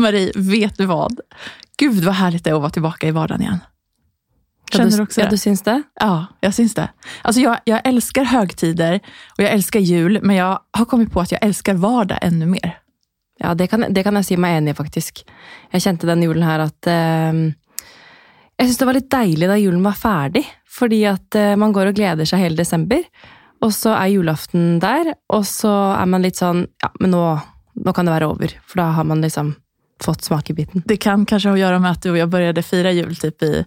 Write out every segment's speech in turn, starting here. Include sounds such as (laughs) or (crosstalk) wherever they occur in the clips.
Marie, vet du vad? Gud vad härligt det är att vara tillbaka i vardagen igen. Känner du, også det? ja, du syns det? Ja, jag syns det. Alltså jag, jag älskar högtider och jeg elsker jul, men jeg har kommet på at jeg elsker vardag enda mer. Ja, det kan, det kan jeg si meg enig i, faktisk. Jeg kjente den julen her at eh, Jeg syns det var litt deilig da julen var ferdig. Fordi at eh, man går og gleder seg hele desember. Og så er julaften der, og så er man litt sånn Ja, men nå, nå kan det være over. For da har man liksom fått smakebiten. Det kan kanskje ha å gjøre med at du og jeg begynte å fira jul typ i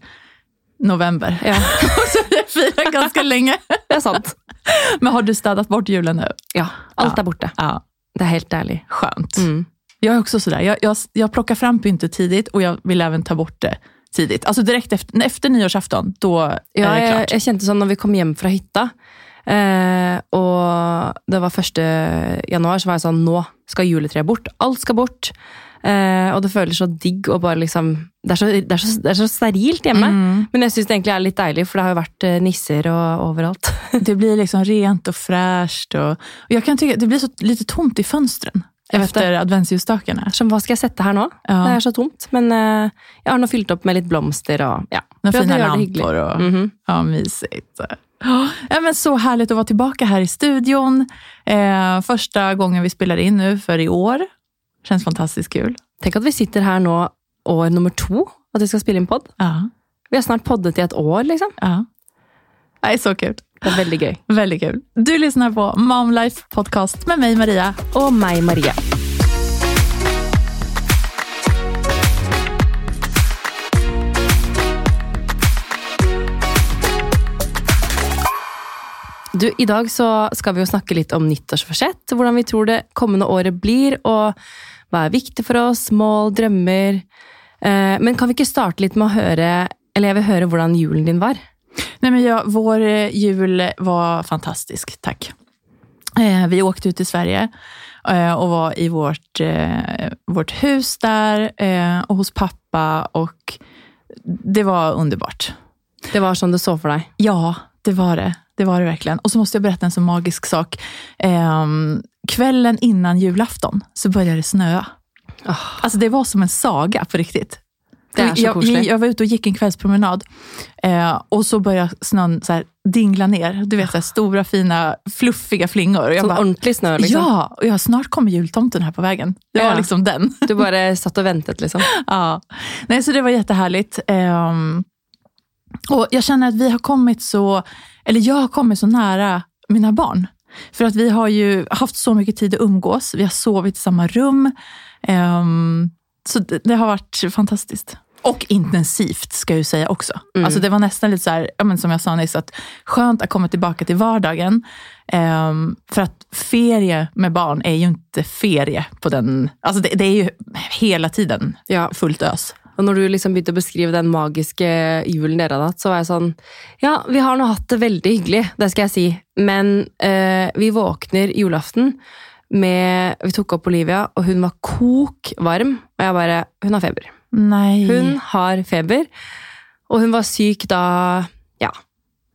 november. Ja, (laughs) Så vi jeg firat ganska länge. det er sant. Men har du städat bort julen nå? Ja, alt er borte. Ja, Det er helt deilig. skönt. Mm. Jag är också sådär. Jag, jag, jag plockar fram pyntet tidigt och jag vill även ta bort det tidigt. Alltså direkt efter, efter nyårsafton, då Ja, är det jeg, klart. jeg kjente sånn når vi kom hjem fra hytta, eh, og det var 1. januar, så var jeg sånn Nå skal juletreet bort. Alt skal bort. Eh, og det føles så digg å bare liksom Det er så, det er så, det er så sterilt hjemme. Mm. Men jeg syns det egentlig er litt deilig, for det har jo vært eh, nisser og overalt. (laughs) Det blir liksom rent og fresht. Og, og jeg kan tykke, det blir så lite tomt i fönstren etter adventsljusstakene. Som, hva skal jeg sette her nå? Ja. Det er så tomt. Men uh, jeg har nå fylt opp med litt blomster og ja. Noen fine lamper og mm Mhm. ja, mysigt. Ja, men så herlig å være tilbake her i studion. Eh, første gangen vi spiller inn nu for i år. Känns fantastisk kul. Tenk at vi sitter her nå år nummer to, at vi skal spille inn pod. Ja, Vi har snart poddet i et år, liksom. ja. Nei, så kult. Det er veldig gøy. Veldig kul. Du lytter på Momlife podkast Podcast med meg, Maria. Og meg, Maria. Du, I dag så skal vi jo snakke litt om nyttårsforsett, hvordan vi tror det kommende året blir, og hva er viktig for oss, mål, drømmer. Eh, Men kan vi ikke starte litt med å høre, eller jeg vil høre hvordan julen din var? Nei, men ja, vår eh, jul var fantastisk, Takk. Eh, vi åkte ut til Sverige eh, og var i vårt, eh, vårt hus der eh, och hos pappa og det var underbart. Det var sånn du så for deg. Ja, det var det. Det var det verkligen. Och så måste jag berätta en så magisk sak. Ehm, kvällen innan julafton så började det snöa. Oh. Alltså det var som en saga på riktigt. Det är så jag, jag, jag var ute och gick en kvällspromenad eh, och så började snön så här dingla ner. Du vet, så här, stora fina fluffiga flingor. Och jag Sånn bara, ordentlig snø, liksom. Ja, och jag snart kommer jultomten här på vägen. Det var Ja. liksom den. Du bare satt og ventet, liksom. (laughs) Ja. Nej, så det var jättehärligt. Ehm, och jag känner att vi har kommit så, eller jag har kommit så nära mina barn. För att vi har ju haft så mycket tid att umgås. Vi har sovit i samma rum. Um, så det, det har varit fantastiskt. Och intensivt ska jag ju säga också. Mm. Alltså det var nästan lite så här, ja, men som jag sa nyss, att skönt att komma tillbaka till vardagen. Um, för att ferie med barn är ju inte ferie på den, alltså det, det är ju hela tiden Ja. fullt ös. Og når du liksom begynte å beskrive den magiske julen dere hadde hatt, så var jeg sånn Ja, vi har nå hatt det veldig hyggelig, det skal jeg si, men eh, vi våkner julaften med Vi tok opp Olivia, og hun var kok varm, og jeg bare Hun har feber. Nei. Hun har feber, og hun var syk da Ja,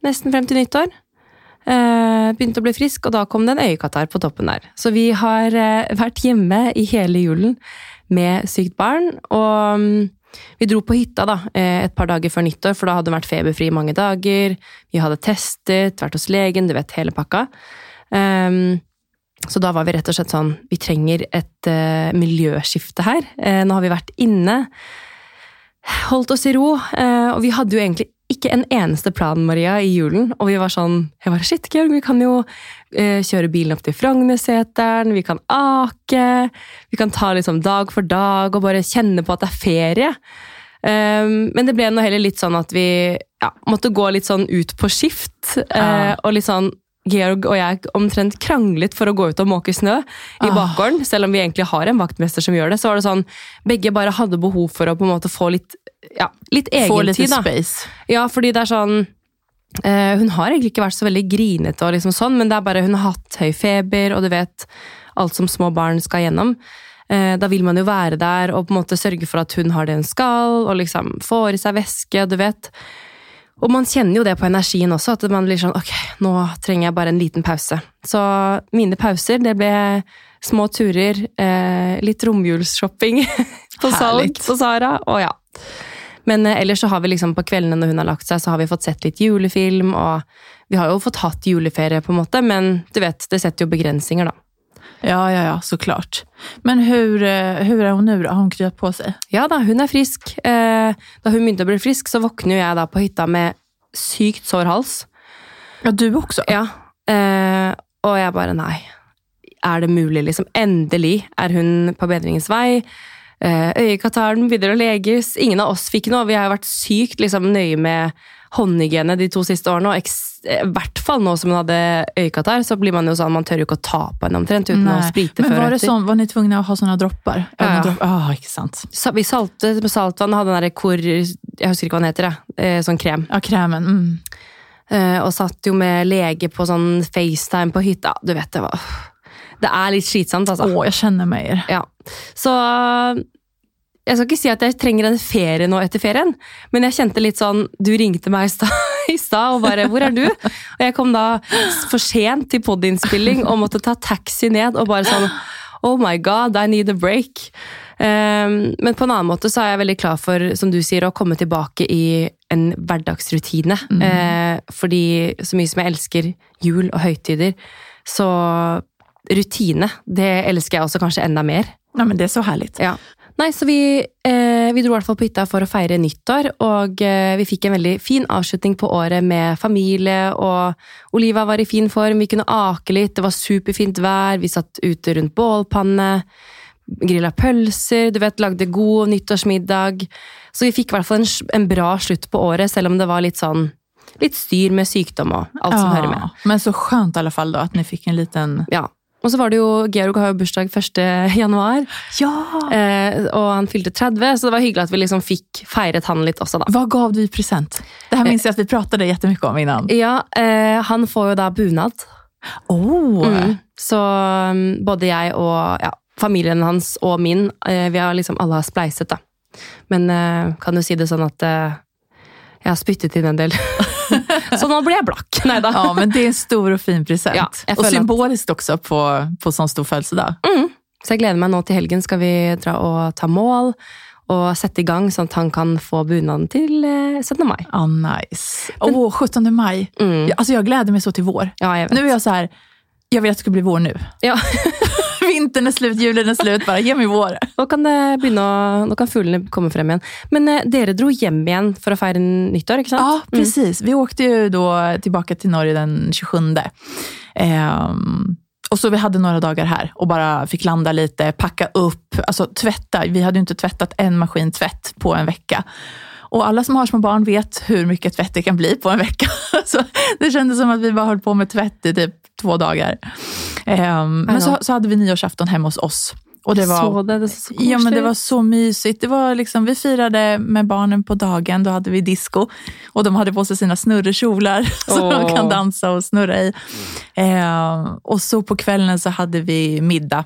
nesten frem til nyttår. Eh, begynte å bli frisk, og da kom det en øyekatarr på toppen der. Så vi har eh, vært hjemme i hele julen med sykt barn. Og mm, vi dro på hytta da, eh, et par dager før nyttår, for da hadde hun vært feberfri i mange dager. Vi hadde testet, vært hos legen, du vet, hele pakka. Um, så da var vi rett og slett sånn Vi trenger et uh, miljøskifte her. Uh, nå har vi vært inne, holdt oss i ro, Uh, og vi hadde jo egentlig ikke en eneste plan, Maria, i julen. Og vi var sånn Jeg var shit, Georg, vi kan jo kjøre bilen opp til Frognerseteren, vi kan ake, vi kan ta liksom dag for dag og bare kjenne på at det er ferie. Um, men det ble nå heller litt sånn at vi ja, måtte gå litt sånn ut på skift. eh, Ja. og litt sånn Georg og jeg omtrent kranglet for å gå ut og måke snø i Ah. bakgården. Selv om vi egentlig har en vaktmester som gjør det. Så var det sånn, Begge bare hadde behov for å på en måte få litt, ja, litt Få litt space. da. Ja, fordi det er sånn eh, Hun har egentlig ikke vært så veldig grinete, og liksom sånn, men det er bare hun har hatt høy feber, og du vet alt som små barn skal gjennom. Eh, da vil man jo være der og på en måte sørge for at hun har det hun skal, og liksom får i seg væske, du vet. Og man kjenner jo det på energien også, at man blir sånn ok, nå trenger jeg bare en liten pause. Så mine pauser, det ble små turer, eh, litt romjulsshopping. (laughs) på salg på Sara. Og ja. Men eh, ellers så har vi liksom på kveldene når hun har lagt seg, så har vi fått sett litt julefilm. Og vi har jo fått hatt juleferie, på en måte, men du vet, det setter jo begrensninger, da. Ja, ja, ja, såklart. Men hvordan er hun hon nu då? Har hun kryat på seg? Ja da, hun er frisk. Eh, da hun begynte å bli frisk, så våkner jeg da på hytta med sykt sår hals. Ja, du også? Ja. Eh, og jeg bare nei. Er det mulig, liksom? Endelig er hun på bedringens vei. Eh, Øyekataren begynner å leges. Ingen av oss fikk noe. Vi har jo vært sykt liksom, nøye med håndhygiene de to siste årene. Og eh, i hvert fall nå som hun hadde øyekatarr, så blir man jo sånn, man tør jo ikke å ta på henne omtrent uten å Nej. sprite Men før var, det etter. sånn, var ni tvungne å ha sånne dropper? Ja, ja. Dropp, ah, ikke sant. Så vi salte med saltvann og hadde den der kor... Jeg husker ikke hva den heter, jeg. Eh, sånn krem. Ja, kremen. Mm. Eh, og satt jo med lege på sånn FaceTime på hytta. Du vet, det var Det er litt slitsomt, altså. Åh, jeg kjenner med er. Ja. Så jeg skal ikke si at jeg trenger en ferie nå etter ferien, men jeg kjente litt sånn Du ringte meg i stad (laughs) og bare 'Hvor er du?' Og jeg kom da for sent til podiinnspilling og måtte ta taxi ned og bare sånn Oh my god, I need a break. Um, men på en annen måte så er jeg veldig klar for som du sier, å komme tilbake i en hverdagsrutine. Eh, fordi så mye som jeg elsker jul og høytider, så rutine, det elsker jeg også kanskje enda mer. Ja, men det er så herlig. Ja. Nei, så vi, eh, vi dro i hvert fall på hytta for å feire nyttår, og eh, vi fikk en veldig fin avslutning på året med familie, og Oliva var i fin form, vi kunne ake litt, det var superfint vær, vi satt ute rundt bålpanne, grilla pølser, du vet, lagde god nyttårsmiddag. Så vi fikk i hvert fall en, en bra slutt på året, selv om det var litt sånn, litt styr med sykdom og alt som hører med. Men så skjønt i alle fall da, at dere fikk en liten... Ja. Og så var det jo, Georg har jo bursdag 1. januar, Ja! Eh, og han fylte 30, så det var hyggelig at vi liksom fikk feiret han litt også, da. Hva gav du i present? Det her minnes jeg at vi pratet mye om innan. Ja, eh, han får jo da bunad. Oh! Mm. Så um, både jeg og ja, familien hans og min, eh, vi har liksom alle har spleiset, da. Men eh, kan du si det sånn at eh, jeg har spyttet inn en del. (laughs) så nå blir jeg blakk. (laughs) Nei da. Ja, men det er en stor og fin present. Ja, og symbolisk at... også på, på sånn stor födelsedag. Mm. Så jeg gleder meg nå til helgen skal vi dra og ta mål og sette i gang, sånn at han kan få bunaden til eh, 17. mai. Ja, nice. Åh, 17 mai! Mm. Altså, jeg gleder meg så til vår. Ja, jeg vet. Nu är jag så här, jag vet att det ska bli vår nå. Ja. (laughs) Vintern er slut, julen er slut, bare hjem i vår. Nå kan, det begynne nå kan fuglene komme frem igjen. Men eh, dere dro hjem igjen for å feire nyttår, ikke sant? Ja, precis. Vi åkte jo da tilbake til Norge den 27. Ehm, och så vi hadde noen dager her og bare fikk landa litt, pakka opp, alltså tvätta. Vi hadde jo ikke tvättat en maskin tvätt på en vecka. Og alle som har små barn vet hvor mye tvett det kan bli på en vecka. (laughs) Det kjentes som at vi bare holdt på med tvett i typ två dagar. Ehm, men så, så hade vi nyårsafton hemma hos oss. Och det var, så det, det så Ja, men det var så mysigt. Det var liksom, vi firade med barnen på dagen, då hade vi disco. Och de hade på sig sina snurrekjolar (laughs) som de kan dansa och snurra i. Eh, och så på kvällen så hade vi middag.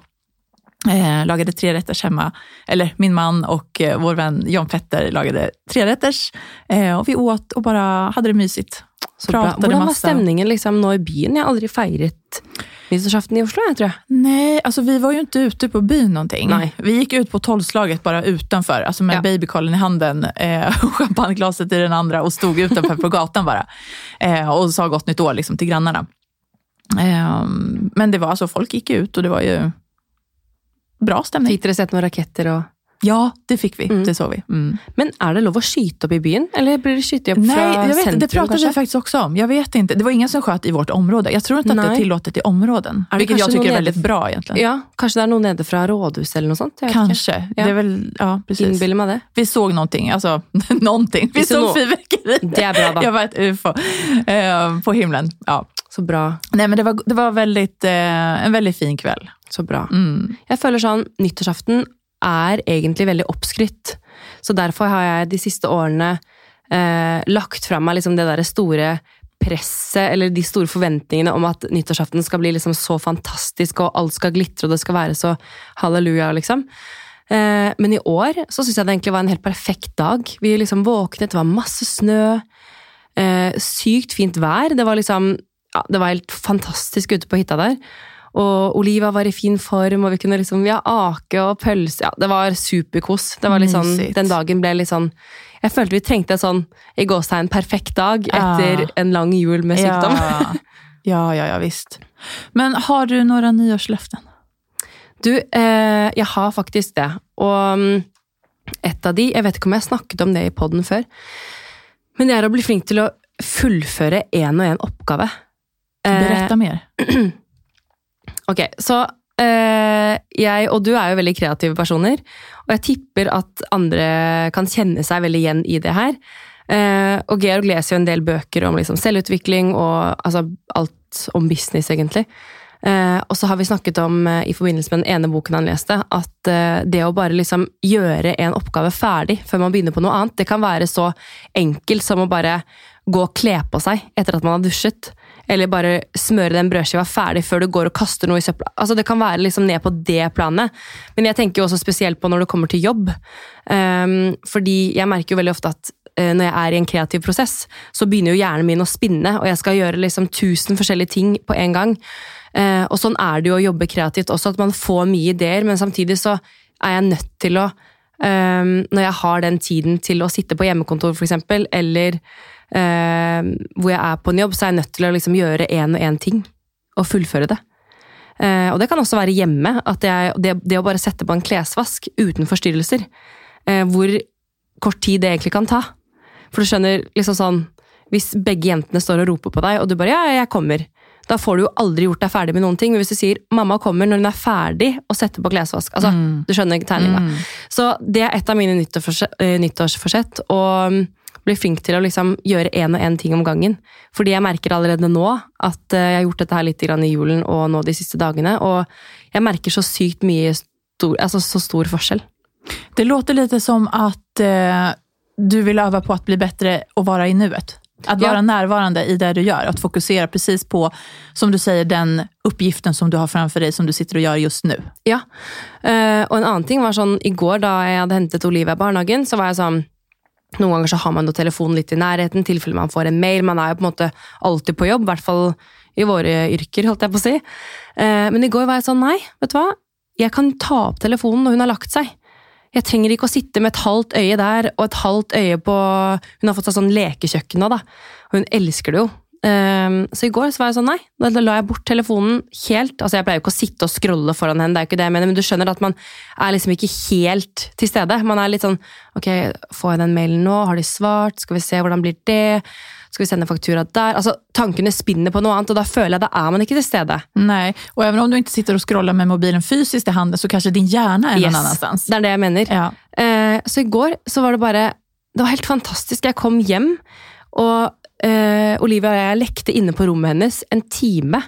Eh, lagade trerätters hemma. Eller min man och eh, vår vän John Petter lagade trerätters. Eh, och vi åt och bara hade det mysigt. Bra. Hvordan var stemningen liksom, nå i byen? Jeg har aldri feiret nyttårsaften i Oslo, jeg tror jeg. Nej, alltså vi var ju inte ute på byn någonting. Nej. Vi gikk ut på tolvslaget bara utanför, alltså med Ja. babykollen i handen eh, (laughs) och champagneglaset i den andra og stod utanför på gatan bara. Eh, och sa godt nytt år liksom, till grannarna. Eh, men det var alltså, folk gikk ut og det var ju bra stämning. Fikk dere sett noen raketter og Ja, det fikk vi. Mm. Det så vi. Mm. Men er det lov å skyte opp i byen? Eller blir det skytet opp Nej, fra vet, sentrum, Det det kanskje? vi faktisk også om. Jag vet inte. Det var ingen som sköt i vårt område. Jeg tror ikke at det er tillatt i områden. Är det vilket jeg kanske er är någon väldigt ned- bra egentlig. Ja, kanskje det er noe nede fra rådhuset eller noe sånt? Kanske. Ja. Det är väl, ja, Innbiller meg det. Vi såg noe. Altså, (laughs) noe. Vi Vi såg såg nå- Det er bra, da. (laughs) Jeg var et ufo uh, på himlen. Ja. Så bra. Nei, men det var, det var väldigt, eh, en veldig fin kveld. Så bra. Mm. Jeg føler sånn, nyttårsaften er egentlig veldig oppskrytt. Så derfor har jeg de siste årene eh, lagt fra meg liksom det derre store presset, eller de store forventningene om at nyttårsaften skal bli liksom så fantastisk, og alt skal glitre, og det skal være så halleluja, liksom. Eh, men i år så syns jeg det egentlig var en helt perfekt dag. Vi liksom våknet, det var masse snø, eh, sykt fint vær. Det var liksom ja, det var helt fantastisk ute på hytta der. Og Oliva var i fin form, og vi kunne liksom ja, ake og pølse. Ja, det var superkos. Det var litt sånn, Mysigt. den dagen ble litt sånn Jeg følte vi trengte en sånn i gåstegn perfekt dag Ja. etter en lang jul med sykdom. Ja. (laughs) ja, ja, ja, visst. Men har du noen nyårsløfter? Du, eh, jeg har faktisk det. Og mm, et av de Jeg vet ikke om jeg har snakket om det i poden før, men det er å bli flink til å fullføre én og én oppgave. Eh, Berätta mer. (clears throat) Ok, så øh, jeg og du er jo veldig kreative personer, og jeg tipper at andre kan kjenne seg veldig igjen i det her. Uh, og Georg leser jo en del bøker om liksom, selvutvikling og altså, alt om business, egentlig. Uh, og så har vi snakket om, uh, i forbindelse med den ene boken han leste, at det å bare liksom gjøre en oppgave ferdig før man begynner på noe annet, det kan være så enkelt som å bare gå og kle på seg etter at man har dusjet. Eller bare smøre den brødskiva ferdig før du går og kaster noe i søpla. Altså Det kan være liksom ned på det planet. Men jeg tenker jo også spesielt på når det kommer til jobb. Um, fordi jeg merker jo veldig ofte at uh, når jeg er i en kreativ prosess, så begynner jo hjernen min å spinne, og jeg skal gjøre liksom tusen forskjellige ting på en gang. Uh, og sånn er det jo å jobbe kreativt også, at man får mye ideer, men samtidig så er jeg nødt til å um, Når jeg har den tiden til å sitte på hjemmekontor, eksempel, eller hvor jeg er på en jobb, så er jeg nødt til å liksom gjøre én og én ting. Og fullføre det. Eh, og det kan også være hjemme. At jeg, det, det å bare sette på en klesvask uten forstyrrelser, eh, hvor kort tid det egentlig kan ta. For du skjønner, liksom sånn Hvis begge jentene står og roper på deg, og du bare 'ja, jeg kommer', da får du jo aldri gjort deg ferdig med noen ting. Men hvis du sier 'mamma kommer når hun er ferdig' og setter på klesvask altså, Mm. Du skjønner tegninga. Mm. Så det er et av mine nyttårsforsett, Og bli flink til å liksom gjøre én og én ting om gangen. Fordi jeg merker allerede nå at eh, jeg har gjort dette her litt i julen og nå de siste dagene. Og jeg merker så sykt mye stor, altså så stor forskjell. Det låter litt som at eh, du vil øve på å bli bedre og være i nuet. Att Ja. vara närvarande i det du gjør, Att fokusere precis på, som du sier, den uppgiften som du har framfor deg, som du sitter og gjør just nå. Ja. uh, og en annen ting var sånn, i går da jeg hadde hentet Olivia i barnehagen, så var jeg sånn Noen ganger så har man jo telefonen litt i nærheten, tilfelle man får en mail. Man er jo på en måte alltid på jobb, i hvert fall i våre yrker, holdt jeg på å si. Eh, men i går var jeg sånn, nei, vet du hva? Jeg kan ta opp telefonen når hun har lagt seg. Jeg trenger ikke å sitte med et halvt øye der og et halvt øye på Hun har fått seg sånn lekekjøkken nå, da. Hun elsker det jo. Ehm, så i går så var jeg sånn, nei, da la jeg bort telefonen helt. Altså Jeg pleier jo ikke å sitte og scrolle foran henne, det er jo ikke det jeg mener, men du skjønner at man er liksom ikke helt til stede. Man er litt sånn Ok, får jeg den mailen nå? Har de svart? Skal vi se, hvordan blir det? Skal vi sende faktura der? Altså Tankene spinner på noe annet, og da føler jeg da er man ikke til stede. Nei, og even om du ikke sitter og scroller med mobilen fysisk i handen så kanskje din hjerne er Yes. någon annanstans. Det er det jeg mener. Ja. Uh, så i går så var det bare Det var helt fantastisk. Jeg kom hjem, og eh, Olivia og jeg lekte inne på rommet hennes en time.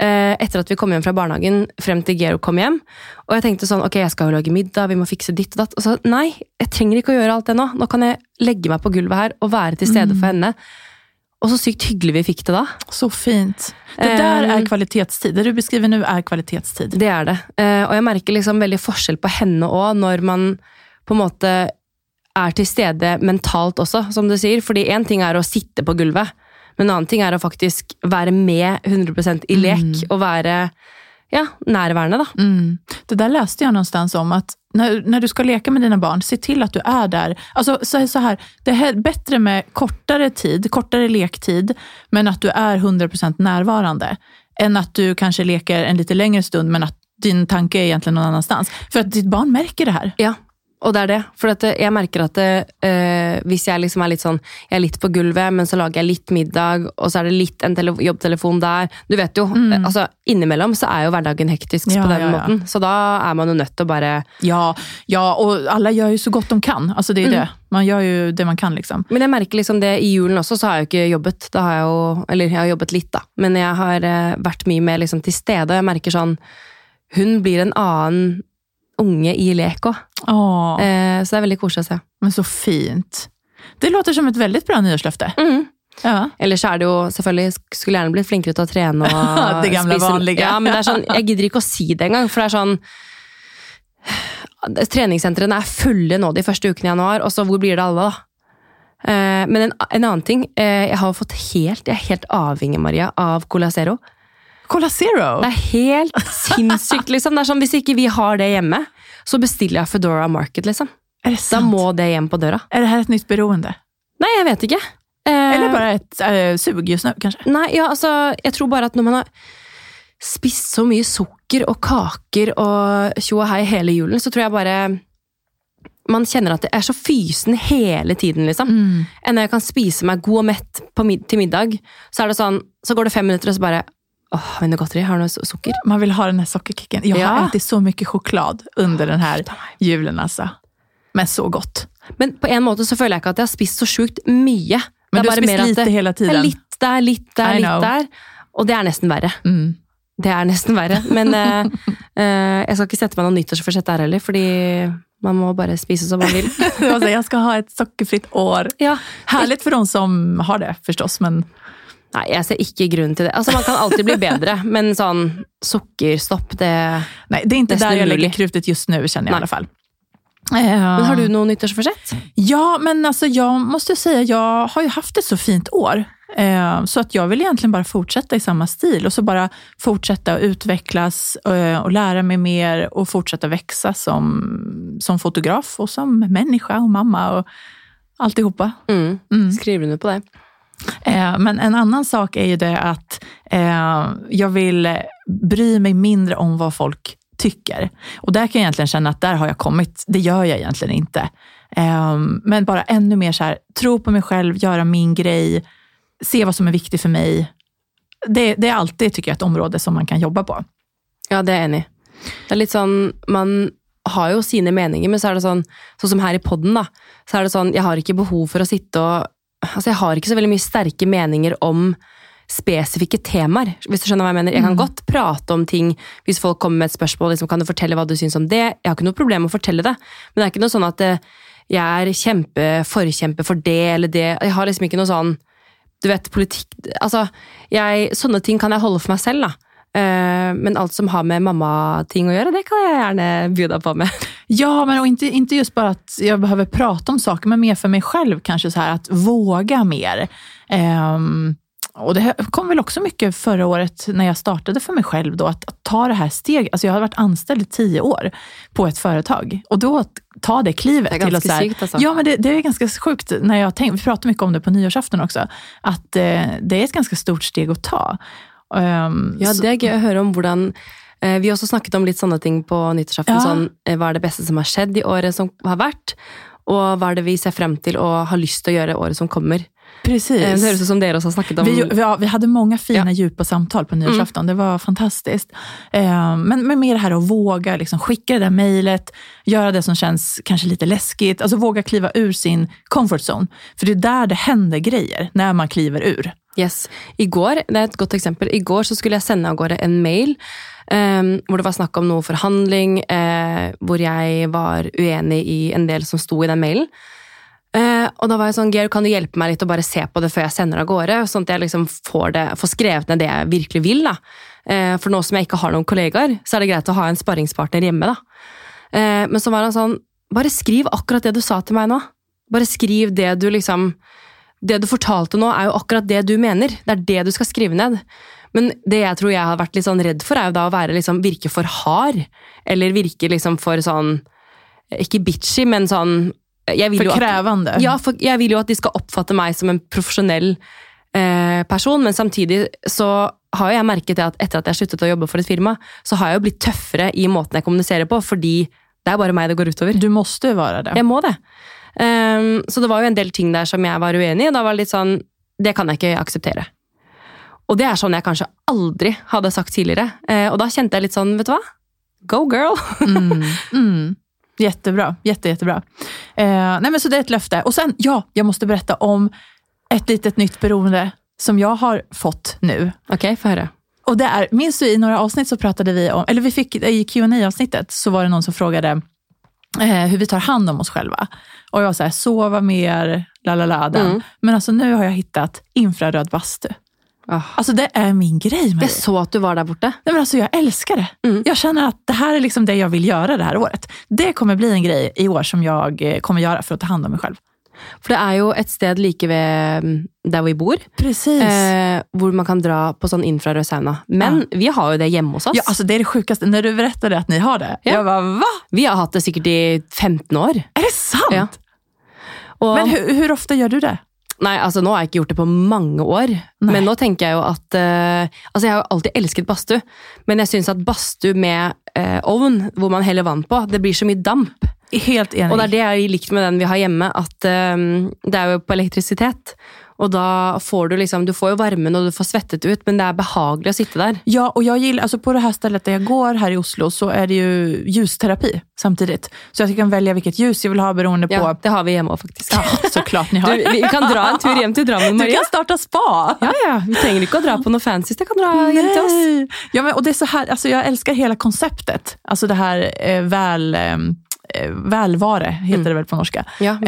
eh, Etter at vi kom hjem fra barnehagen, frem til Georg kom hjem. Og jeg tenkte sånn, ok, jeg skal jo lage middag, vi må fikse ditt og datt. Og så nei, jeg trenger ikke å gjøre alt det nå. Nå kan jeg legge meg på gulvet her og være til stede for henne. Og så sykt hyggelig vi fikk det da. Så fint. Det der er kvalitetstid. Det du beskriver nå, er kvalitetstid. Det er det. Eh, og jeg merker liksom veldig forskjell på henne òg, når man på en måte er til stede mentalt også, som du sier. Fordi én ting er å sitte på gulvet, men en annen ting er å faktisk være med 100% i lek og være ja, nærværende, da. Mm. Det der leste jeg någonstans om, at når, når, du skal leke med dine barn, se til at du er der. Alltså, så, så här, det er bedre med kortere tid, kortere lektid, men at du er 100% enn at att du kanskje leker en litt lengre stund, men at din tanke är egentligen någon annanstans. For at ditt barn merker det her. Ja, og det er det. For at jeg merker at det, eh, hvis jeg liksom er litt sånn Jeg er litt på gulvet, men så lager jeg litt middag, og så er det litt en tele jobbtelefon der. Du vet jo, mm. altså Innimellom så er jo hverdagen hektisk Mm. Ja, på den ja, måten. Så da er man jo nødt til å bare Ja, ja, og alle gjør jo så godt de kan. Altså det er det. Man gjør jo det man kan. liksom. Men jeg merker liksom det i julen også, så har jeg jo ikke jobbet. Da har jeg jo, eller jeg har jobbet litt, da. Men jeg har eh, vært mye mer liksom til stede, og jeg merker sånn Hun blir en annen unge i lek òg. Eh, så det er veldig koselig å se. men så fint. Det låter som et veldig bra nyårsløfte. Mm. Ja. Ellers er det jo selvfølgelig Skulle gjerne blitt flinkere til å trene og (laughs) Det gamle vanlige. Ja, men det er sånn, jeg gidder ikke å si det engang, for det er sånn Treningssentrene er fulle nå de første ukene i januar, og så hvor blir det alle, da? Eh, men en, en annen ting. Eh, jeg har fått helt, jeg er helt avhengig, Maria, av Cola Zero. Cola Zero! Det er helt sinnssykt, liksom. Det er sånn, Hvis ikke vi har det hjemme, så bestiller jeg Foodora Market, liksom. Da må det hjem på døra. Er det her et nytt beroende? Nei, jeg vet ikke. Eh, Eller bare et eh, sug just nu kanske? Nei, ja, altså, jeg tror bare at når man har spist så mye sukker og kaker og tjo og hei hele julen, så tror jeg bare man kjenner at det er så fysen hele tiden, liksom. Mm. Enn når jeg kan spise meg god og mett på mid til middag, så er det sånn, så går det fem minutter, og så bare Åh, noe godteri? Har du su- sukker? Man vill ha den här sockerkicken. Jag har Ja. ätit så mycket choklad under den här julen alltså. Men så godt. Men på en måte så føler jeg ikke at jeg har spist så sjukt mye. Men du har spist lite det hela er tiden. litt der, litt der, I litt know. der. Og det er nesten verre. Mm. Det er nesten verre. Men uh, jeg skal ikke sette meg noe nyttårsforsett der heller, fordi man må bare spise som man vil. (laughs) Altså, jeg skal ha et sockerfritt år. Ja. Herlig for de som har det forstås, men Nei, jeg ser ikke grunn til det. Altså, Man kan alltid bli bedre, (laughs) men sånn sukkerstopp, det Nei, det er ikke der jeg legger kruttet krutet just nu känner jag i alle alla fall. Men har du noe nyttårsforsett? Ja, men alltså jag måste säga, jag har ju haft ett så fint år. Eh, Så att jag vill egentligen bara fortsätta i samme stil og så bare fortsette å utvecklas eh, och lära mig mer fortsette å växa som, som fotograf og som människa og mamma och alltihopa. Mm. Mm. Skriver du på det? Eh, Men en annen sak är ju det att eh, jag vill bry mig mindre om vad folk tycker. Och där kan jag egentligen känna att där har jag kommit. Det gör jag egentligen inte. Eh, Men bara ännu mer så tro på mig själv, göra min grej, se vad som är viktigt för mig. Det, det är alltid, tycker jag, ett område som man kan jobba på. Ja, det er jeg enig. Det er litt sånn, Man har jo sine meninger, men så er det sånn sånn som her i poden, da. Så er det sånn, Jeg har ikke behov for å sitte og Altså, jeg har ikke så veldig mye sterke meninger om spesifikke temaer, hvis du skjønner hva jeg mener. Jeg kan godt prate om ting hvis folk kommer med et spørsmål. Liksom, kan du fortelle hva du syns om det? Jeg har ikke noe problem med å fortelle det. Men det er ikke noe sånn at eh, jeg er kjempe forkjempe for det eller det. Jeg har liksom ikke noe sånn Du vet, politikk Altså, jeg, sånne ting kan jeg holde for meg selv, da. Eh, Men alt som har med mammating å gjøre, det kan jeg gjerne by deg på med. Ja, men och inte, inte just bara att jag behöver prata om saker, men mer för mig själv kanske så här att våga mer. Um, och det kom väl också mycket förra året när jag startade för mig själv då, att, att ta det här steget. Alltså jag har varit anställd i tio år på ett företag och då att ta det klivet Det är till att ganska här, sjukt alltså. Ja, men det, det är ganska sjukt. När jag tänkt, vi pratade mycket om det på nyårsafton också, att eh, det är ett ganska stort steg att ta. Um, Ja, så- det er gøy å høre om hvordan Vi har også snakket om litt sånne ting på nyttårsaften. Ja. Sånn, eh, hva er det beste som har skjedd i året som har vært? Og hva er det vi ser frem til og har lyst til å gjøre året som kommer? Precis. Eh, Det høres ut som dere også har snakket om Vi, vi, ja, vi mange fine, fina djupa samtaler på nyårsafton. Det var fantastisk. Eh, men, men med det her å våge liksom, skicka det der mejlet, gjøre det som kanskje litt lite läskigt. Alltså våga kliva ur sin comfort zone. For det er der det hender grejer, når man kliver ur. Yes. I går, det er et godt eksempel, i går så skulle jeg sende av gårde en mail eh, hvor det var snakk om noe forhandling, eh, hvor jeg var uenig i en del som sto i den mailen. Eh, og da var jeg sånn, Georg, kan du hjelpe meg litt og bare se på det før jeg sender av gårde? Sånn at jeg liksom får, det, får skrevet ned det jeg virkelig vil. da. Eh, for nå som jeg ikke har noen kollegaer, så er det greit å ha en sparringspartner hjemme. da. Men så var han sånn, bare skriv akkurat det du sa til meg nå. Bare skriv det du liksom Det du fortalte nå, er jo akkurat det du mener. Det er det du skal skrive ned. Men det jeg tror jeg har vært litt sånn redd for, er jo da å være liksom, virke for hard. Eller virke liksom for sånn Ikke bitchy, men sånn För jo at- ja, for jeg vil jo at de skal oppfatte meg som en profesjonell eh, person, men samtidig så har jo jeg merket det at etter at jeg sluttet å jobbe for et firma, så har jeg jo blitt tøffere i måten jeg kommuniserer på, fordi det er bare meg det går utover. Du måtte være det. Jeg må det. Um, så det var jo en del ting der som jeg var uenig i, og da var det litt sånn Det kan jeg ikke akseptere. Og det er sånn jeg kanskje aldri hadde sagt tidligere. Eh, og da kjente jeg litt sånn, vet du hva? Go girl! Mm, (laughs) mm. Jättebra, jätte, jättebra. Eh, nej men så det är ett löfte. Och sen, ja, jag måste berätta om ett litet nytt beroende som jag har fått nu. Ok, få høre. Och det är, minns du i några avsnitt så pratade vi om, eller vi fick i qa avsnittet så var det någon som frågade eh, hur vi tar hand om oss själva. Och jag var så här, sova mer, la la la. Mm. Men alltså nu har jag hittat infraröd bastu. Alltså det är min grej med Jeg det. så at du var der borte. Nej, men alltså jag älskar det. Mm. Jag känner att det här är liksom det jag vill göra det här året. Det kommer bli en grej i år som jag eh, kommer göra för att ta hand om mig själv. For det er jo et sted like ved mm, der vi bor. Eh, hvor man kan dra på sånn infrarød sauna. Men vi har jo det hjemme hos oss. Ja, altså det er det sjukeste. Når du berättade at ni har det, Ja. jeg bare hva?! Vi har hatt det sikkert i 15 år. Er det sant? Ja. Og, Men hvor ofte gjør du det? Nei, altså nå har jeg ikke gjort det på mange år. Nei. Men nå tenker jeg jo at uh, Altså, jeg har jo alltid elsket badstue, men jeg syns at badstue med uh, ovn, hvor man heller vann på, det blir så mye damp. Helt enig. Og det er det jeg har likt med den vi har hjemme, at uh, det er jo på elektrisitet. Og da får du liksom Du får jo varmen og du får svettet ut, men det er behagelig å sitte der. Ja, och jag gillar, alltså på det här stället där jag går här i Oslo så är det ju ljusterapi samtidigt. Så jag kan välja vilket ljus jag vill ha beroende på... Ja, det har vi hjemme òg, faktisk. Ja, såklart ni Du, har. vi kan dra en tur hjem til Drammen, Du kan starta spa! Ja, ja. Vi trenger ikke å dra på noe fancy. Det kan dra hjem til oss. Ja, men, och det är så här, alltså jag älskar hela konceptet. Alltså det här eh, väl, eh, välvare, heter det väl på norska. Ja,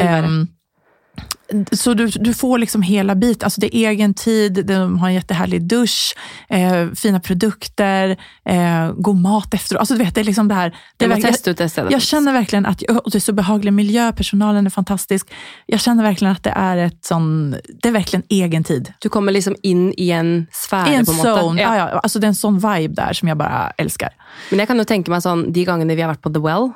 så du, du får liksom hela bit. Alltså det är egen tid, de har en jättehärlig dusch, eh, fina produkter, eh, god mat efter. Alltså du vet, det är liksom det här. Det det verkligen, ut det jag känner verkligen att och det är så behaglig miljö, personalen är fantastisk. Jag känner verkligen att det är ett sån, det är verkligen egen tid. Du kommer liksom inn i en sfære, I en på zone. Ja. Ja. Ja, alltså det är en sån vibe där som jag bara älskar. Men jeg kan jo tenke meg sånn, de gångerna vi har vært på The Well,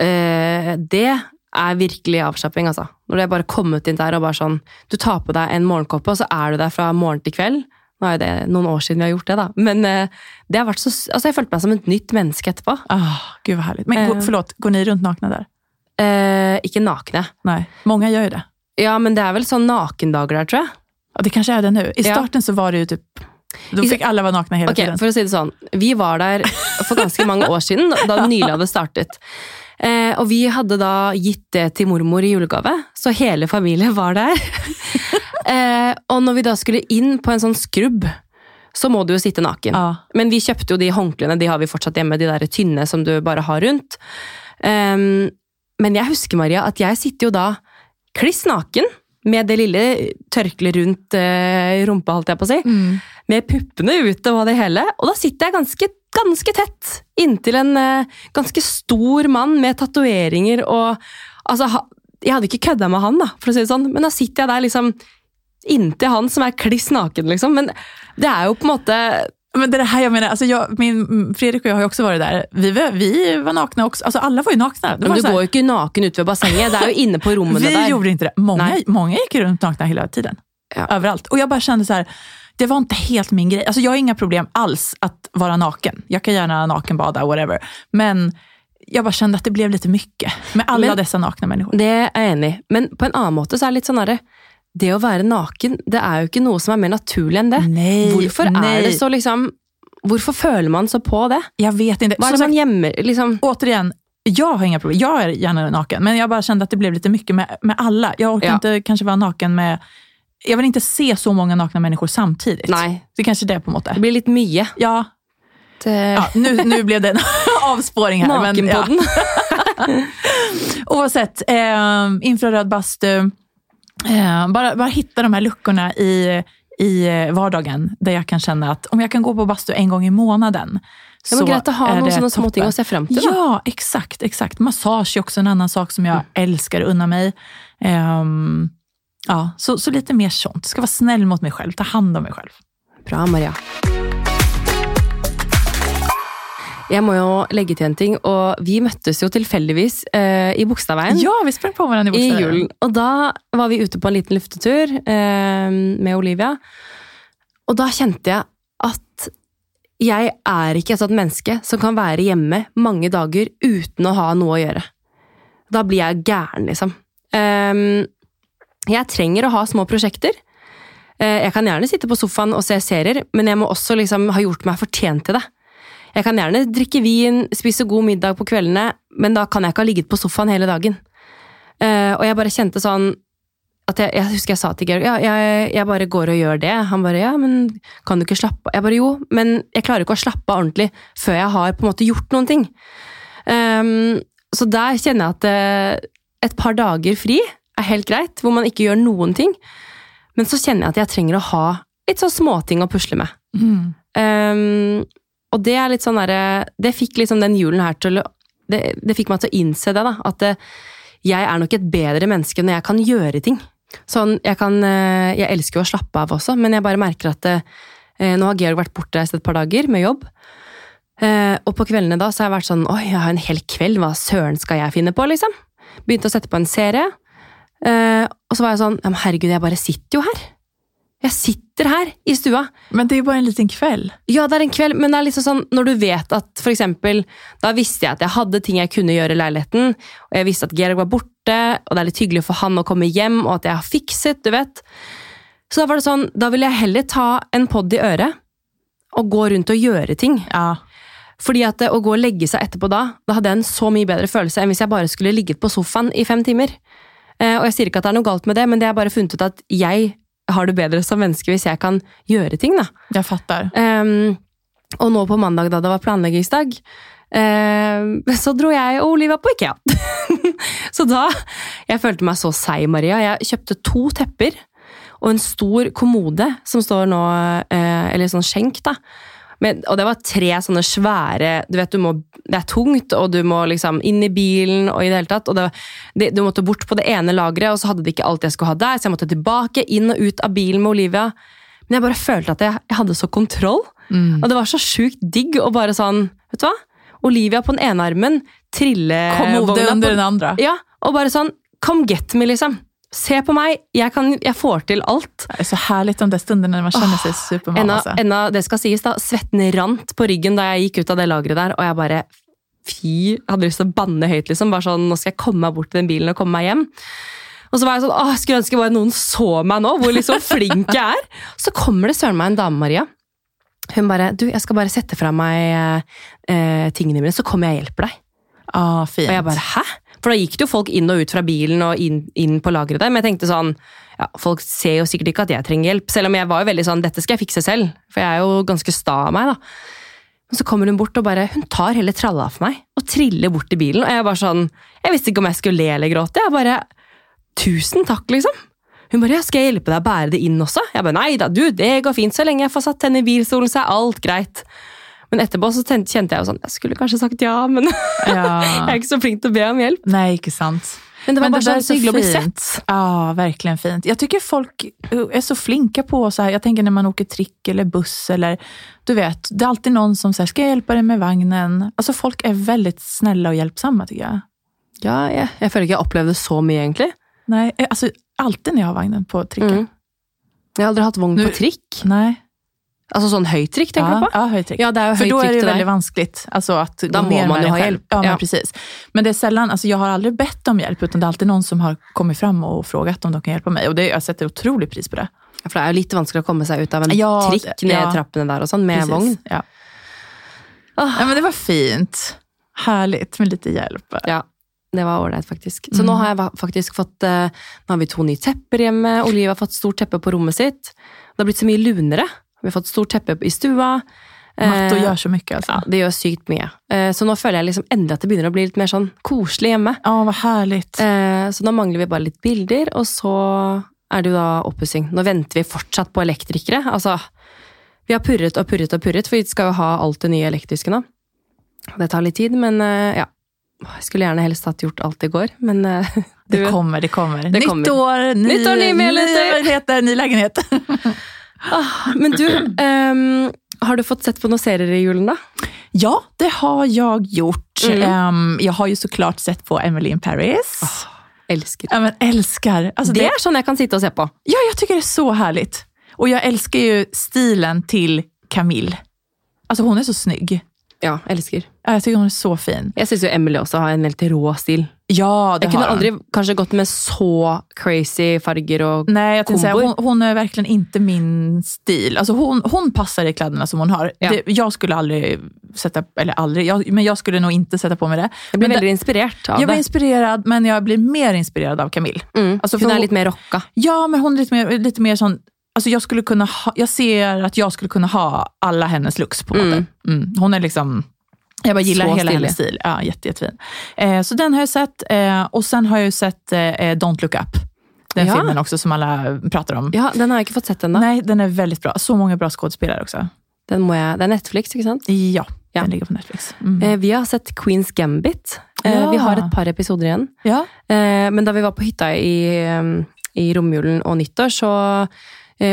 eh, det er virkelig avslapping, altså. Når du er bare kommet inn der og bare sånn Du tar på deg en morgenkoppe, og så er du der fra morgen til kveld. Nå er jo det noen år siden vi har gjort det, da. Men eh, det har vært så Altså, jeg følte meg som et nytt menneske etterpå. Ah, gud vad härligt. Men Eh. forlåt, går ni rundt nakne der? Eh, ikke nakne. Nei. Mange gjør jo det. Ja, men det er vel sånn nakendager der, tror jeg. Ja, det kanskje er det nå. I Ja. starten så var det jo typ, då fikk alle være nakne hele Ok, tiden. for å si det sånn. Vi var der for ganske mange år siden, da det nylig hadde startet. Eh, og vi hadde da gitt det til mormor i julegave, så hele familien var der. (laughs) eh, og når vi da skulle inn på en sånn skrubb, så må du jo sitte naken. Ja. Men vi kjøpte jo de håndklærne, de har vi fortsatt hjemme, de der tynne som du bare har rundt. Um, men jeg husker, Maria, at jeg sitter jo da kliss naken, med det lille tørkleet rundt uh, rumpa, holdt jeg på å si Mm. med puppene ute og det hele. Og da sitter jeg ganske, ganske tett inntil en eh, ganske stor mann med tatoveringer og Altså, jeg hadde ikke kødda med han, da, for å si det sånn, men da sitter jeg der liksom inntil han som er kliss naken, liksom. Men det er jo på en måte Men det här jag menar, alltså jag, min, Fredrik och jag har ju också varit där. Vi vi var nakna också, alltså alla var ju nakna. Men Du går jo ikke naken ute ved bassenget, det er jo inne på rommene vi der. gjorde inte det. Många, Nej. många gick runt nakna hela tiden. Ja. Överallt. Och jag bara kände så här, det var inte helt min grej. Alltså jag har inga problem alls att vara naken. Jag kan gärna nakenbada, whatever. Men jag bara kände att det blev lite mycket med alla Men- dessa nakna människor. Det er jeg enig i. Men på en annen måte så er det litt sånn derre Det å være naken, det er jo ikke noe som er mer naturlig enn det. Nej, Hvorfor nej. er det så liksom Hvorfor føler man så på det? Jag vet inte. Hva er det man gjemmer liksom? återigen, jag har inga problem. Jag är gärna naken. Men jag bara kände att det blev lite mycket med, med alla. Jag orkar Ja. inte kanske vara naken med... Jag vill inte se så många nakna människor samtidigt. Nei, Det kanske kanskje det på en måte. det blir litt mye. Ja, Det, ja nu, nu blev det en (laughs) avspåring här. Men, ja. (laughs) Oavsett, eh, infraröd bastu. Eh, bara, bara hitta de här luckorna i, i eh, vardagen där jag kan känna att om jag kan gå på bastu en gång i månaden Ja, men greit å ha noen sånne småting å se frem til. Da. Ja, exakt. exakt. Massage är också en annan sak som jag Mm. älskar att unna mig. Ehm, ja, så, så lite mer sånt. Ska vara snäll mot mig själv, ta hand om mig själv. Bra, Maria. Jeg må jo legge til en ting, og vi møttes jo tilfeldigvis eh, i Bogstadveien. Ja, vi sprang på hverandre i I julen. Og da var vi ute på en liten luftetur eh, med Olivia. Og da kjente jeg at jeg er ikke et sånt menneske som kan være hjemme mange dager uten å ha noe å gjøre. Da blir jeg gæren, liksom. Ehm, jeg trenger å ha små prosjekter. Eh, jeg kan gjerne sitte på sofaen og se serier, men jeg må også liksom ha gjort meg fortjent til det. Jeg kan gjerne drikke vin, spise god middag på kveldene, men da kan jeg ikke ha ligget på sofaen hele dagen. Eh, og jeg bare kjente sånn at jeg, jeg husker jeg sa til Georg ja, jeg, jeg bare går og gjør det. Han bare ja, men kan du ikke slappe av? Jeg bare jo, men jeg klarer ikke å slappe av ordentlig før jeg har på en måte gjort noen ting. Um, så der kjenner jeg at eh, et par dager fri er helt greit, hvor man ikke gjør noen ting. Men så kjenner jeg at jeg trenger å ha litt sånn småting å pusle med. Mm. Um, og det er litt sånn derre Det fikk liksom den julen her til å det, det fikk meg til å innse det, da. At det, jeg er nok et bedre menneske når jeg kan gjøre ting. Sånn, jeg, kan, eh, jeg elsker jo å slappe av også, men jeg bare merker at det, eh, nå har Georg vært bortreist et par dager med jobb. Eh, og på kveldene da så har jeg vært sånn Oi, jeg har en hel kveld, hva søren skal jeg finne på, liksom? Begynte å sette på en serie. Eh, og så var jeg sånn ja, men Herregud, jeg bare sitter jo her. Jeg sitter her i stua. Men det er jo bare en liten kveld. Ja, det er en kveld, men det er liksom sånn, når du vet at for eksempel, da visste jeg at jeg hadde ting jeg kunne gjøre i leiligheten, og jeg visste at Georg var borte, og det er litt hyggelig for han å komme hjem, og at jeg har fikset, du vet. Så da var det sånn, da ville jeg heller ta en podd i øret, og gå rundt og gjøre ting. Ja. Fordi at å gå og legge seg etterpå da, da hadde jeg en så mye bedre følelse enn hvis jeg bare skulle ligget på sofaen i fem timer. Eh, og jeg sier ikke at det er noe galt med det, men det er bare funnet ut at jeg har det bedre som menneske hvis jeg kan gjøre ting, da. Jeg fatter. Um, og nå på mandag, da det var planleggingsdag, ehm, så dro jeg og Olivia på Ikea. (laughs) så da Jeg følte meg så seig, Maria. Jeg kjøpte to tepper og en stor kommode som står nå eh, Eller sånn skjenk, da. Men, og det var tre sånne svære Du vet, du må, det er tungt, og du må liksom inn i bilen og i det hele tatt. Og det, det, du måtte bort på det ene lageret, og så hadde de ikke alt jeg skulle ha der, så jeg måtte tilbake, inn og ut av bilen med Olivia. Men jeg bare følte at jeg, jeg hadde så kontroll. Mm. Og det var så sjukt digg å bare sånn Vet du hva? Olivia på den ene armen, trillevogna på den andre. Ja, og bare sånn Come get me, liksom. Se på meg, jeg, kan, jeg får til alt. Det er så herlig om det stunderna når man kjenner seg supermann. Enda, enda det skal sies, da. Svetten rant på ryggen da jeg gikk ut av det lageret der, og jeg bare Fy, jeg hadde lyst til å banne høyt, liksom. Bare sånn, nå skal jeg komme meg bort til den bilen og komme meg hjem. Og så var jeg sånn, åh, skulle ønske bare noen så meg nå, hvor liksom flink jeg er. (laughs) Så kommer det søren meg en dame, Maria. Hun bare Du, jeg skal bare sette fra meg eh, tingene mine, så kommer jeg og hjelper deg. Ah, fint. Og jeg bare, hæ? For da gikk det jo folk inn og ut fra bilen og inn, inn på lageret der, men jeg tenkte sånn, ja, folk ser jo sikkert ikke at jeg trenger hjelp, selv om jeg var jo veldig sånn, dette skal jeg fikse selv, for jeg er jo ganske sta av meg da. Men så kommer hun bort og bare, hun tar hele tralla for meg, og triller bort til bilen, og jeg bare sånn, jeg visste ikke om jeg skulle le eller gråte, jeg bare, tusen takk liksom. Hun bare, ja, skal jeg hjelpe deg å bære det inn også? Jeg bare, nei da, du, det går fint, så lenge jeg får satt henne i bilstolen, så er alt greit. Men etterpå så kjente jeg jo sånn, jeg skulle kanskje sagt ja, men (laughs) jeg er ikke så flink til å be om hjelp. Nej, ikke sant. Men det var Men bare det sånn så hyggelig å bli sett. Ja, verkligen fint. Jag tycker folk är så flinka på så här. Jag tänker när man åker trick eller buss eller du vet, det är alltid någon som säger, ska jag hjälpa dig med vagnen? Alltså folk är väldigt snälla och hjälpsamma tycker jag. Ja, jeg, jeg føler ikke jeg opplevde så mye egentlig. Nei, jeg, altså, alltid når jeg har vagnen på trikken. Mm. Jeg har aldri hatt vogn på trikk. Nej. Altså sånn høytrykk, tenker Ja, du på? ja, høytrykk. Ja, det er jo För då är det ju väldigt vanskligt alltså, att Då må man jo ju ha hjelp hjälp. Ja, men precis. Men det är sällan, alltså, jag har aldrig bett om hjälp, utan det är alltid någon som har kommit fram och frågat om de kan hjälpa mig. Och det, jag setter otroligt pris på det. Ja, For det er jo litt vanskelig å komme seg ut av en Ja, trikk ned ja. trappene der og sånn, med Precis. vogn. Ja. Ah. ja, men det var fint. Herlig med lite hjelp. Ja, det var ålreit, faktisk. Så Mm. nå har jeg faktisk fått eh, Nå har vi to nye tepper hjemme. Olive har fått stort teppe på rommet sitt. Det har blitt så mye lunere. Vi har fått stort teppe i stua. Matto gjør så mye, altså. Ja, det gjør sykt mye. Eh, Så nå føler jeg liksom endelig at det begynner å bli litt mer sånn koselig hjemme. Å, hva härligt. Eh, Så nå mangler vi bare litt bilder, og så er det jo da oppussing. Nå venter vi fortsatt på elektrikere. Altså, vi har purret og purret og purret, for vi skal jo ha alt det nye elektriske nå. Det tar litt tid, men eh, ja. Jeg skulle gjerne helst hatt gjort alt i går, men eh, (laughs) du Det kommer, det kommer. Det Nytt kommer. år, ny, Nytt år, ny ny ny lägenhet. (laughs) Ah, Men du, um, har du fått sett på noen serier i julen, da? Ja, det har jeg gjort. Mm. Um, jeg har ju såklart sett på Emily in Paris. Elsker. Ja, men elsker. Altså, det det, er sånn jeg kan sitte og se på. ja, jeg syns det er så herlig. Og jeg elsker jo stilen til Camille. Altså, hun er så snygg. Ja, elsker. Jag tycker hun er så fin. Jeg syns jo Emily også har en helt rå stil. Ja, det Jeg kunne har hon. aldri kanskje gått med så crazy farger og Nej, jag tänkte säga, hon, hon är verkligen inte min stil. Alltså hon, hon passar i kläderna som hon har. Ja. Det, jag skulle aldrig sätta, eller aldrig, jag, men jag skulle nog inte sätta på mig det. Jeg blir Men veldig inspirert av Jag blir inspirerad, men jag blir mer inspirerad av Camille. Mm. Alltså, för Hun er litt mer rocka. Ja, men hon är lite mer, lite mer sån, alltså jag, skulle kunna ha, jag ser att jag skulle kunna ha alla hennes looks på något Mm. Mm. Hon är liksom, jag bara gillar Så hela stilig. hennes stil. Ja, jätte, jättefin. Eh, så den har jag sett. Eh, och sen har jag ju sett eh, Don't look up. Den Ja. filmen också som alla pratar om. Ja, Den har jeg ikke fått sett ennå. Nej, den är väldigt bra. Så många bra skådespelare också. Den må jeg, Det er Netflix, ikke sant? Ja, Ja. den ligger på Netflix. Mm. Eh, vi har sett Queens Gambit. Eh, Ja. Vi har et par episoder igjen. ja. Eh, men da vi var på hytta i, i romjulen og nyttår, så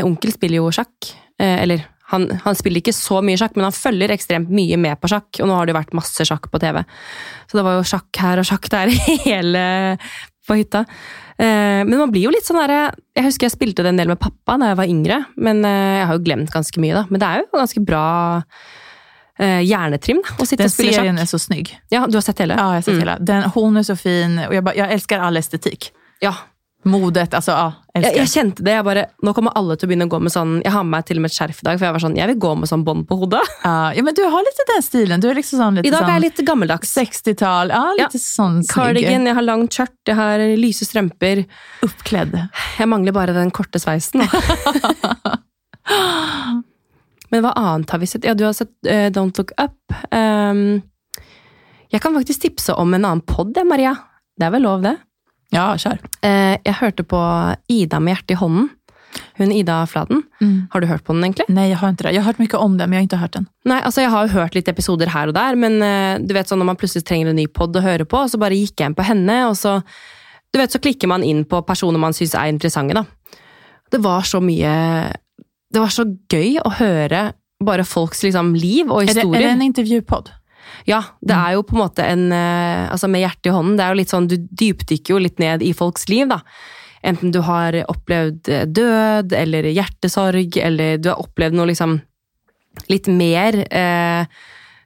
onkel spiller jo sjakk. Eller han, han, spiller ikke så mye sjakk, men han følger ekstremt mye med på sjakk. Og nå har det jo vært masse sjakk på TV. Så det var jo sjakk her og sjakk der (laughs) hele på hytta. Eh, men man blir jo litt sånn derre Jeg husker jeg spilte det en del med pappa da jeg var yngre, men eh, jeg har jo glemt ganske mye, da. Men det er jo ganske bra eh, hjernetrim da, å sitte Den og spille serien er är så snygg. Ja, du har sett hele? Ja, jag har sett Mm. hela. Den, hon är så fin och jag, bara, jag älskar all estetik. Ja, Modet, altså. ja, jeg, jeg kjente det. jeg bare, Nå kommer alle til å begynne å gå med sånn Jeg har med meg til og med et skjerf i dag, for jeg var sånn, jeg vil gå med sånn bånd på hodet. Ja, ja, men du har litt den stilen. Du er liksom sånn litt I dag er jeg litt gammeldags. 60-tal. Ja, Ja. sånn sån. Cardigan, jeg har langt skjørt, jeg har lyse strømper. Oppkledd. Jeg mangler bare den korte sveisen. (laughs) Men hva annet har vi sett? Ja, du har sett uh, Don't Look Up. Um, jeg kan faktisk tipse om en annen pod, Maria. Det er vel lov, det? Ja, kör. Eh, jeg hørte på Ida med hjertet i hånden. Hun Ida Fladen. Mm. Har du hørt på den, egentlig? Nei, jeg har ikke det. Jeg har hørt mye om den, men jeg har ikke hørt den. Nei, altså Jeg har jo hørt litt episoder her og der, men eh, du vet sånn når man plutselig trenger en ny pod å høre på, så bare gikk jeg inn på henne, og så du vet, så klikker man inn på personer man syns er interessante. da. Det var så mye Det var så gøy å høre bare folks liksom, liv og Är det, er det en intervjupodd? Ja, det er jo på en måte en eh, Altså med hjertet i hånden, det er jo litt sånn Du dypdykker jo litt ned i folks liv, da. Enten du har opplevd eh, død eller hjertesorg, eller du har opplevd noe liksom litt mer eh,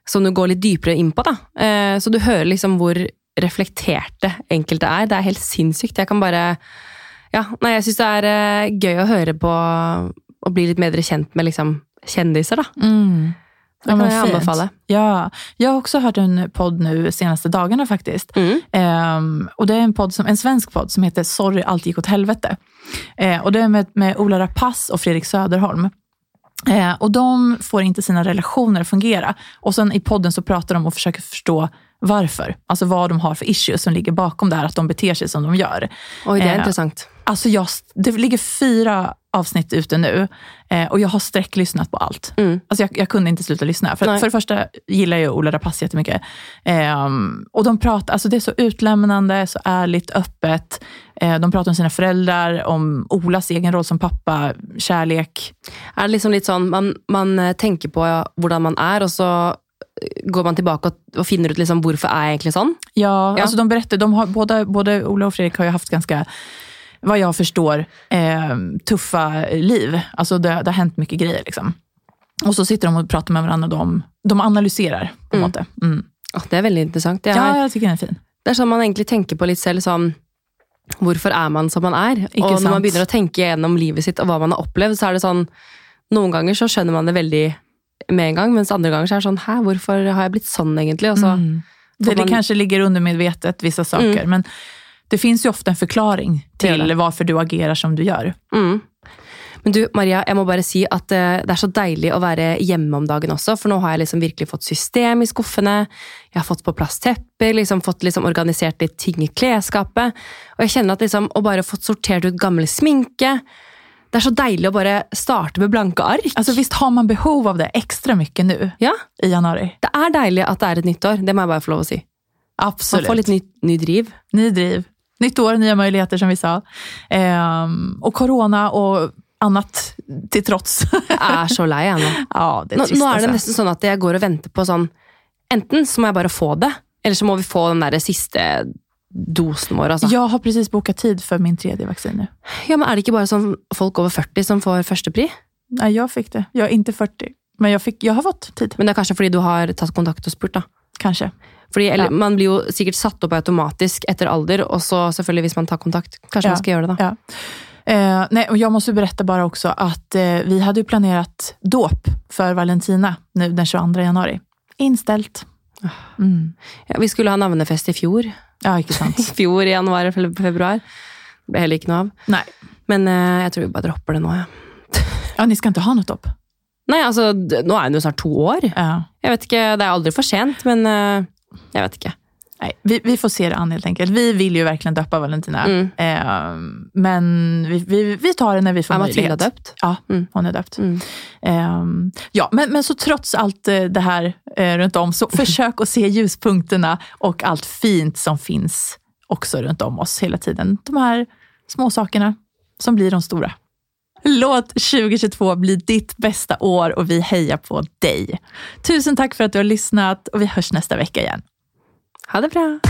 som du går litt dypere inn på, da. Eh, så du hører liksom hvor reflekterte enkelte er. Det er helt sinnssykt. Jeg kan bare Ja, nei, jeg syns det er eh, gøy å høre på og bli litt bedre kjent med liksom kjendiser, da. Mm. Det kan jeg anbefale. Ja, jag har också hört en podd nu senaste dagarna faktiskt. Mm. Ehm, och det är en, podd som, en svensk podd som heter Sorry, allt gick åt helvete. Eh, och det är med, med Ola Rapace och Fredrik Söderholm. Eh, och de får inte sina relationer att fungera. Och sen i podden så pratar de och försöker förstå varför. Alltså vad de har för issues som ligger bakom det här, att de beter sig som de gör. Oi, det er Eh, interessant. Alltså jag, det ligger fyra avsnitt ute nu eh, och jag har sträcklyssnat på allt. Mm. Alltså jag, jag kunde inte sluta lyssna. För, för det första gillar jag Ola Rapace jättemycket. Eh, och de pratar, alltså det är så utlämnande, så ärligt, öppet. Eh, de pratar om sina föräldrar, om Olas egen roll som pappa, kärlek. Er det liksom litt sånn man, man tänker tenker på hvordan man er, og så eh, går man tilbake og, og finner ut liksom hvorfor er jeg egentlig sånn? Ja, Ja. Alltså de berättar, de har, både, både Ola och Fredrik har ju haft ganska, vad jag förstår, eh, tuffa liv. Alltså det, det har hänt mycket grejer. Liksom. Och så sitter de och pratar med varandra. De, de analyserar på en Mm. måte. Mm. Åh, det er veldig interessant. Ja, jeg jag tycker den är fin. Det er sånn man egentlig tenker på litt selv sånn Hvorfor er man som man er? Ikke og når sant? man begynner å tenke gjennom livet sitt og hva man har opplevd, så er det sånn Noen ganger så skjønner man det veldig med en gang, mens andre ganger så er det sånn Hæ, hvorfor har jeg blitt sånn, egentlig? Og så, Mm. Det, får det man- kanske ligger undermedvetet, vissa saker. Men det finns ju ofta en förklaring til till varför du agerar som du gjør. mm. Men du, Maria, jeg må bare si at eh, det er så deilig å være hjemme om dagen også, for nå har jeg liksom virkelig fått system i skuffene, jeg har fått på plass tepper, liksom fått liksom organisert litt ting i klesskapet, og jeg kjenner at liksom, å bare fått sortert ut gammel sminke, det er så deilig å bare starte med blanke ark. Altså, visst har man behov av det ekstra mye nå Ja, i januar? det er deilig at det er et nytt år, det må jeg bare få lov å si. Man Absolut. får litt ny, ny driv. Ny driv. Nytt år, nya möjligheter som vi sa. Ehm, og korona og annet til trots. Jeg er så lei jeg nå. (laughs) ja, det er Nå, trist nå er det nesten sånn at jeg går og venter på sånn Enten så må jeg bare få det, eller så må vi få den der siste dosen vår. Altså. Jeg har precis boket tid for min tredje vaksine. Ja, men Er det ikke bare sånn folk over 40 som får førstepri? Nei, jeg fikk det. Jeg er ikke 40. Men jeg, fikk, jeg har fått tid, Men det er kanskje fordi du har tatt kontakt og spurt, da. Kanske. Fordi, eller, Ja. Man blir jo sikkert satt opp automatisk etter alder, og så selvfølgelig hvis man tar kontakt. Kanskje Ja. man skal gjøre det, da. Ja. Eh, nej, och jag måste berätta bara också att eh, vi hade ju planerat dop för Valentina nu den 22 januari. Inställt. Mm. Ja, vi skulle ha navnefest i fjor. Ja, ikke sant. (laughs) I fjor i januar eller februar. Det ble heller ikke noe av. Nei. Men eh, jeg tror vi bare dropper det nå, ja. Ja, ni skal ikke ha noe dop? Nei, altså, nå er hun jo snart to år. Ja. Jeg vet ikke, Det er aldri for sent, men eh, jeg vet ikke. Nei, vi, vi får se det an helt enkelt. Vi vil jo virkelig døpe Valentina. Mm. Eh, men vi, vi, vi tar det når vi får Er Matilda möjlighet. døpt? Ja, Mm. hun er døpt. Mm. Eh, ja, men, men så trots allt eh, det her rundt om, så (laughs) forsøk å se lyspunktene og alt fint som fins også rundt om oss hele tiden. De her småsakene som blir de stora. Låt 2022 bli ditt bästa år och vi hejar på dig. Tusen tack för att du har lyssnat och vi hörs nästa vecka igen. Ha det bra!